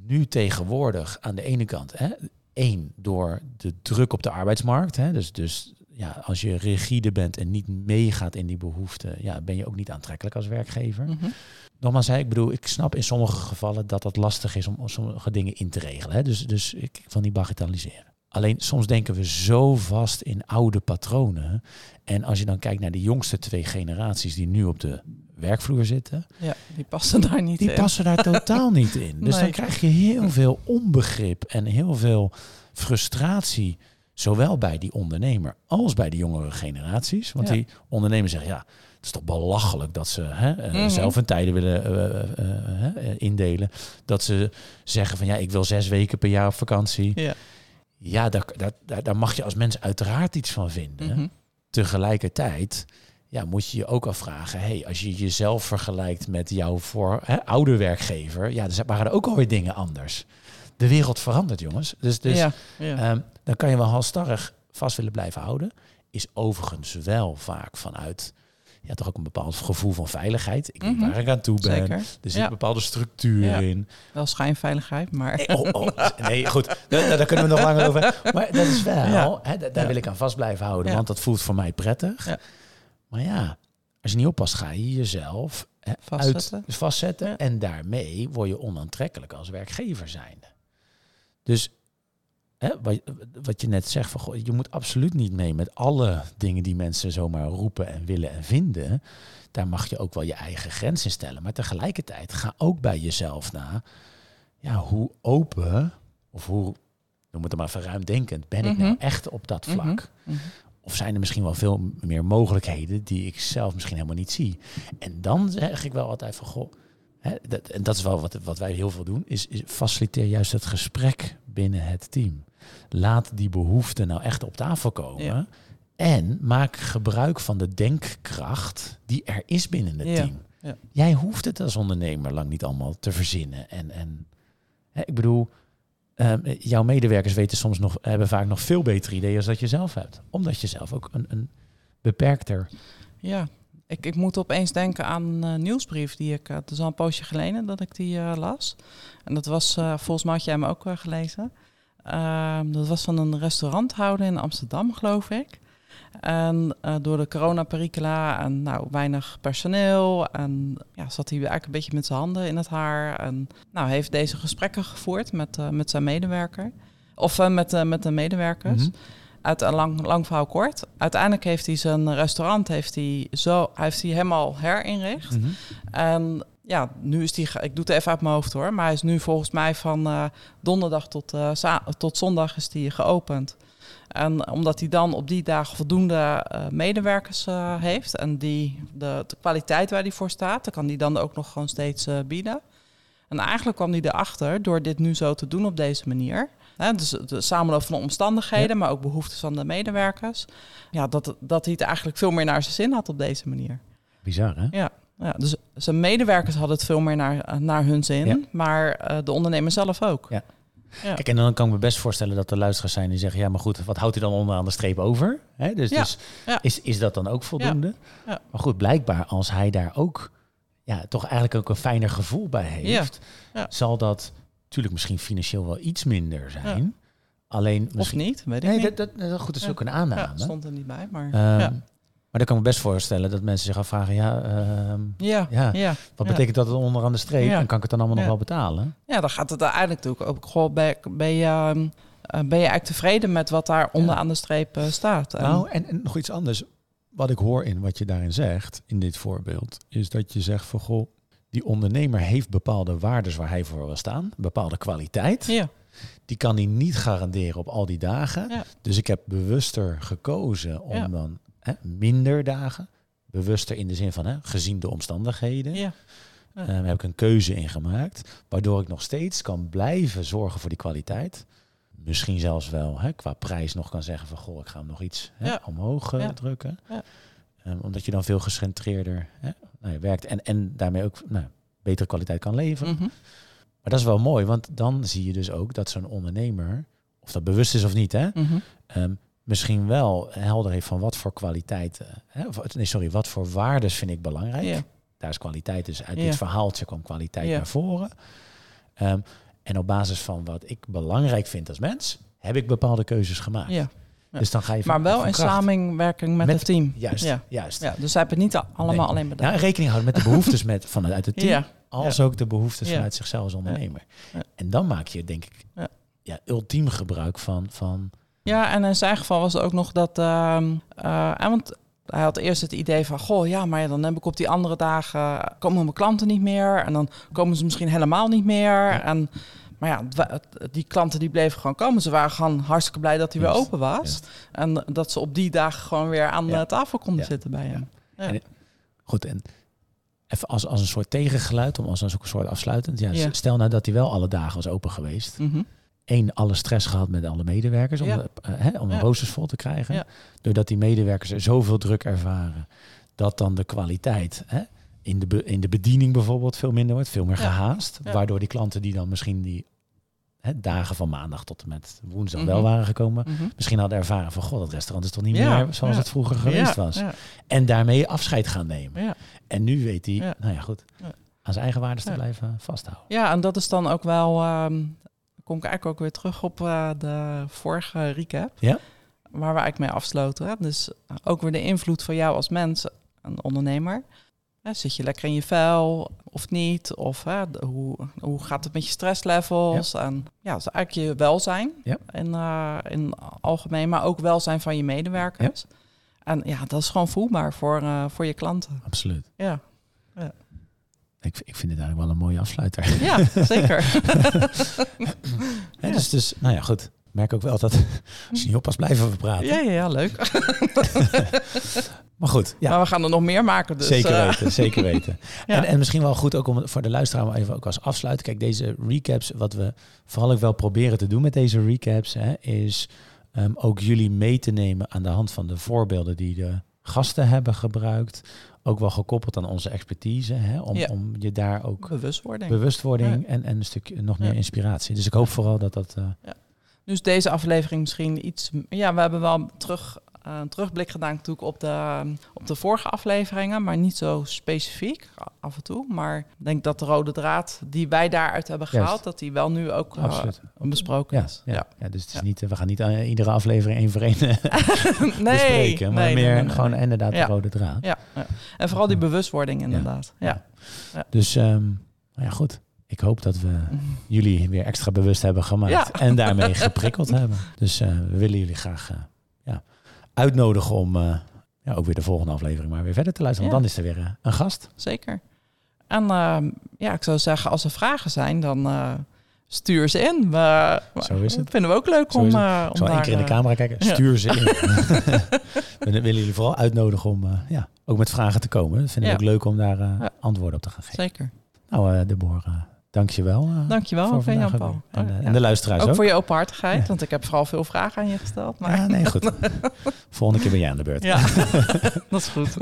Nu tegenwoordig aan de ene kant, hè, één door de druk op de arbeidsmarkt, hè, dus, dus ja, als je rigide bent en niet meegaat in die behoeften, ja, ben je ook niet aantrekkelijk als werkgever. Mhm. Nogmaals, hè, ik bedoel, ik snap in sommige gevallen dat dat lastig is om, om sommige dingen in te regelen. Hè. Dus, dus ik, ik wil niet bagatelliseren. Alleen soms denken we zo vast in oude patronen. En als je dan kijkt naar de jongste twee generaties die nu op de werkvloer zitten, ja, die passen daar niet die in. passen daar totaal niet in. Dus dan krijg je heel veel onbegrip en heel veel frustratie. Zowel bij die ondernemer als bij de jongere generaties. Want Ja. die ondernemers zeggen, ja, het is toch belachelijk dat ze hè, eh, Mhm. zelf hun tijden willen eh, eh, indelen. Dat ze zeggen van ja, ik wil zes weken per jaar op vakantie. Ja. Ja, daar, daar, daar, daar mag je als mens uiteraard iets van vinden. Mhm. Tegelijkertijd ja, moet je je ook afvragen, hey, als je jezelf vergelijkt met jouw voor, hè, oude werkgever, ja, dan waren er ook alweer dingen anders. De wereld verandert, jongens. Dus, dus ja. Ja. Ehm, dan kan je wel halstarrig vast willen blijven houden. Is overigens wel vaak vanuit ja, toch ook een bepaald gevoel van veiligheid. Ik weet Mhm. waar ik aan toe ben. Zeker. Er zit Ja. een bepaalde structuur Ja. in. Wel schijnveiligheid, maar... Nee, oh, oh, nee goed, daar, daar kunnen we nog langer over. Maar dat is wel, Ja. hè, da- daar wil ik aan vast blijven houden. Want dat voelt voor mij prettig. Ja. Maar ja, als je niet oppast, ga je jezelf hè, Vastzetten. Uit, vastzetten. En daarmee word je onaantrekkelijk als werkgever zijnde. Dus hè, wat, wat je net zegt, van, goh, je moet absoluut niet mee met alle dingen die mensen zomaar roepen en willen en vinden. Daar mag je ook wel je eigen grens in stellen. Maar tegelijkertijd ga ook bij jezelf na. Ja, hoe open of hoe, noem het maar verruimdenkend, ben ik nou Mhm. echt op dat vlak? Mhm. Of zijn er misschien wel veel meer mogelijkheden die ik zelf misschien helemaal niet zie? En dan zeg ik wel altijd van, goh, hè, dat, en dat is wel wat, wat wij heel veel doen, is, is faciliteer juist het gesprek binnen het team. Laat die behoeften nou echt op tafel komen. Ja. En maak gebruik van de denkkracht die er is binnen het Ja, team. ja. Jij hoeft het als ondernemer lang niet allemaal te verzinnen. En, en hè, ik bedoel, ehm, jouw medewerkers weten soms nog, hebben vaak nog veel betere ideeën dan dat je zelf hebt. Omdat je zelf ook een, een beperkter. Ja, ik, ik moet opeens denken aan een eh, nieuwsbrief die ik, eh, het is al een poosje geleden dat ik die eh, las. En dat was, eh, volgens mij had jij hem ook gelezen. Ehm, dat was van een restauranthouder in Amsterdam, geloof ik. En door de coronaperikela en nou, weinig personeel. En ja, zat hij eigenlijk een beetje met zijn handen in het haar. En nou, heeft deze gesprekken gevoerd met, met zijn medewerker. Of met, met de medewerkers. -hmm. Uit een lang, lang verhaal kort. Uiteindelijk heeft hij zijn restaurant heeft hij zo, heeft hij helemaal herinricht. Mhm. Mm -hmm. En ja, nu is die, ik doe het even uit mijn hoofd hoor, maar hij is nu volgens mij van uh, donderdag tot, uh, tot zondag is die geopend. En omdat hij dan op die dagen voldoende uh, medewerkers heeft en die, de, de, kwaliteit waar hij voor staat, dan kan hij dan ook nog gewoon steeds bieden. En eigenlijk kwam hij erachter door dit nu zo te doen op deze manier. Hè, dus de samenloop van de omstandigheden, ja. maar ook behoeftes van de medewerkers. Ja, dat, dat hij het eigenlijk veel meer naar zijn zin had op deze manier. Bizar, hè? Ja. Ja, dus zijn medewerkers hadden het veel meer naar, naar hun zin, Ja. maar eh, de ondernemer zelf ook. Ja. Ja. Kijk, en dan kan ik me best voorstellen dat er luisteraars zijn die zeggen... ja, maar goed, wat houdt hij dan onderaan de streep over? Dus, Ja, dus ja. Is, is dat dan ook voldoende? Ja. Maar goed, blijkbaar als hij daar ook... ja, toch eigenlijk ook een fijner gevoel bij heeft... Zal dat natuurlijk misschien financieel wel iets minder zijn. Alleen Of misschien... niet, weet ik Nee, niet. dat, dat, dat, goed, dat is Ja. ook een ja, aanname. stond er niet bij, maar ja. Maar dan kan ik me best voorstellen dat mensen zich afvragen... ja, ehm, Ja, ja, ja. wat betekent dat onderaan de streep? En kan ik het dan allemaal nog wel betalen? Ja, dan gaat het uiteindelijk natuurlijk ook gewoon je, ehm, eh, ben je eigenlijk tevreden met wat daar onderaan de streep eh, staat. En- Nou, en, en nog iets anders. Wat ik hoor in wat je daarin zegt, in dit voorbeeld, is dat je zegt van goh, die ondernemer heeft bepaalde waarden waar hij voor wil staan, bepaalde kwaliteit. ja, Die kan hij niet garanderen op al die dagen. Ja. Dus ik heb bewuster gekozen om Ja. dan hè, minder dagen, bewuster in de zin van hè, gezien de omstandigheden, ja, eh, heb ik een keuze in gemaakt, waardoor ik nog steeds kan blijven zorgen voor die kwaliteit. Misschien zelfs wel hè, qua prijs nog kan zeggen van goh, ik ga hem nog iets hè, omhoog eh, drukken. Ja. Ehm, omdat je dan veel gecentreerder hè, nou werkt en, en daarmee ook nou, betere kwaliteit kan leveren. mhm. Maar dat is wel mooi, want dan zie je dus ook dat zo'n ondernemer, of dat bewust is of niet, hè, Mhm. ehm, misschien wel helder heeft van wat voor kwaliteiten, hè, of, nee, sorry, wat voor waardes vind ik belangrijk. Daar is kwaliteit, dus uit Ja. dit verhaaltje kwam kwaliteit naar voren. Ehm, en op basis van wat ik belangrijk vind als mens, heb ik bepaalde keuzes gemaakt. Ja. Dus dan ga je van- Maar wel in kracht. samenwerking met, Met- het team. Juist, Ja. juist. Ja, dus zij hebben het niet allemaal Nee. alleen Ja, bedacht. rekening houden met de behoeftes met, vanuit het team, Ja, als ook de behoeftes Ja. vanuit zichzelf als ondernemer. Ja. En dan maak je denk ik Ja. ultiem gebruik van, van Ja, en in zijn geval was het ook nog dat... ehm eh, want hij had eerst het idee van... Goh, ja, maar dan heb ik op die andere dagen... komen mijn klanten niet meer. En dan komen ze misschien helemaal niet meer. En, maar ja, die klanten die bleven gewoon komen. Ze waren gewoon hartstikke blij dat hij weer open was. En dat ze op die dagen gewoon weer aan de tafel konden zitten bij hem. En- Goed, en even als, als een soort tegengeluid, om als, een soort afsluitend. Ja. Stel nou dat hij wel alle dagen was open geweest. Eén, alle stress gehad met alle medewerkers om, Ja. de, eh, hè, om Ja. een roosters vol te krijgen. Ja. Doordat die medewerkers er zoveel druk ervaren, dat dan de kwaliteit hè, in, de in de bediening bijvoorbeeld veel minder wordt, veel meer gehaast. Waardoor die klanten die dan misschien die hè, dagen van maandag tot en met woensdag Mhm. wel waren gekomen, Mhm. misschien hadden ervaren van god, dat restaurant is toch niet Ja. meer zoals Ja. het vroeger geweest Ja, was. En daarmee afscheid gaan nemen. En nu weet hij, nou ja goed, aan zijn eigen waarden te blijven vasthouden. Ja, en dat is dan ook wel. ehm kom ik eigenlijk ook weer terug op eh, de vorige recap. Ja. Waar we eigenlijk mee afsloten. Hè? Dus ook weer de invloed van jou als mens, een ondernemer. Zit je lekker in je vel of niet? Of hè, hoe, hoe gaat het met je stresslevels? En ja, is eigenlijk je welzijn Ja. in, eh, in algemeen, maar ook welzijn van je medewerkers. En ja, dat is gewoon voelbaar voor, eh, voor je klanten. Absoluut. Ja, Ik, ik vind dit eigenlijk wel een mooie afsluiter. ja zeker. Hè, dus, dus, nou ja, goed. Ik merk ook wel dat als je niet oppast, blijven we praten. Ja, ja, ja, leuk. Maar goed, ja, Maar we gaan er nog meer maken. Dus, zeker eh, weten, zeker weten. Ja. En, en misschien wel goed ook om voor de luisteraar maar even ook als afsluiten. Kijk, deze recaps, wat we vooral ook wel proberen te doen met deze recaps, hè, is ehm, ook jullie mee te nemen aan de hand van de voorbeelden die de gasten hebben gebruikt. Ook wel gekoppeld aan onze expertise, hè, om, Ja. om je daar ook bewustwording. bewustwording en, en een stukje nog meer inspiratie. Dus ik hoop vooral dat dat. eh, Dus deze aflevering misschien iets... Ja, we hebben wel terug, eh, een terugblik gedaan natuurlijk op de, op de vorige afleveringen, maar niet zo specifiek af en toe. Maar ik denk dat de rode draad die wij daaruit hebben Juist. gehaald, dat die wel nu ook absoluut. besproken Ja, is. ja, ja. dus het is niet, eh, we gaan niet aan iedere aflevering één voor één nee, bespreken, maar nee, meer nee, gewoon inderdaad de rode draad. Ja, ja. En vooral die bewustwording inderdaad. Ja. Dus ehm, nou ja, goed. Ik hoop dat we jullie weer extra bewust hebben gemaakt Ja. en daarmee geprikkeld hebben. Dus eh, we willen jullie graag eh, ja, uitnodigen om eh, ja, ook weer de volgende aflevering maar weer verder te luisteren. Want dan is er weer een gast. Zeker. En ehm, ja, ik zou zeggen, als er vragen zijn, dan stuur ze in. We, Zo is het. Vinden we ook leuk Zo om, Ik om één keer in de camera kijken. Stuur ze in. we willen jullie vooral uitnodigen om ja, ook met vragen te komen. Dat vinden we ook leuk om daar antwoorden op te gaan geven. Zeker. Nou, eh Deborah, dank je wel. eh, Dankjewel, voor Jan vandaag Paul. En, eh, Ja. en de luisteraars Ook ook. voor je openhartigheid, Ja. want ik heb vooral veel vragen aan je gesteld. Maar Ja, nee, goed. Volgende keer ben jij aan de beurt. Ja, dat is goed.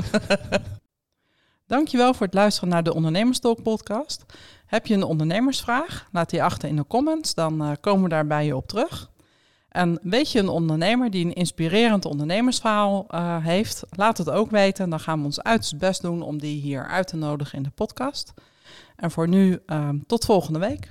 Dankjewel voor het luisteren naar de Ondernemerstalk podcast. Heb je een ondernemersvraag? Laat die achter in de comments, dan uh, komen we daar bij je op terug. En weet je een ondernemer die een inspirerend ondernemersverhaal uh, heeft? Laat het ook weten. Dan gaan we ons uiterst best doen om die hier uit te nodigen in de podcast. En voor nu, uh, tot volgende week.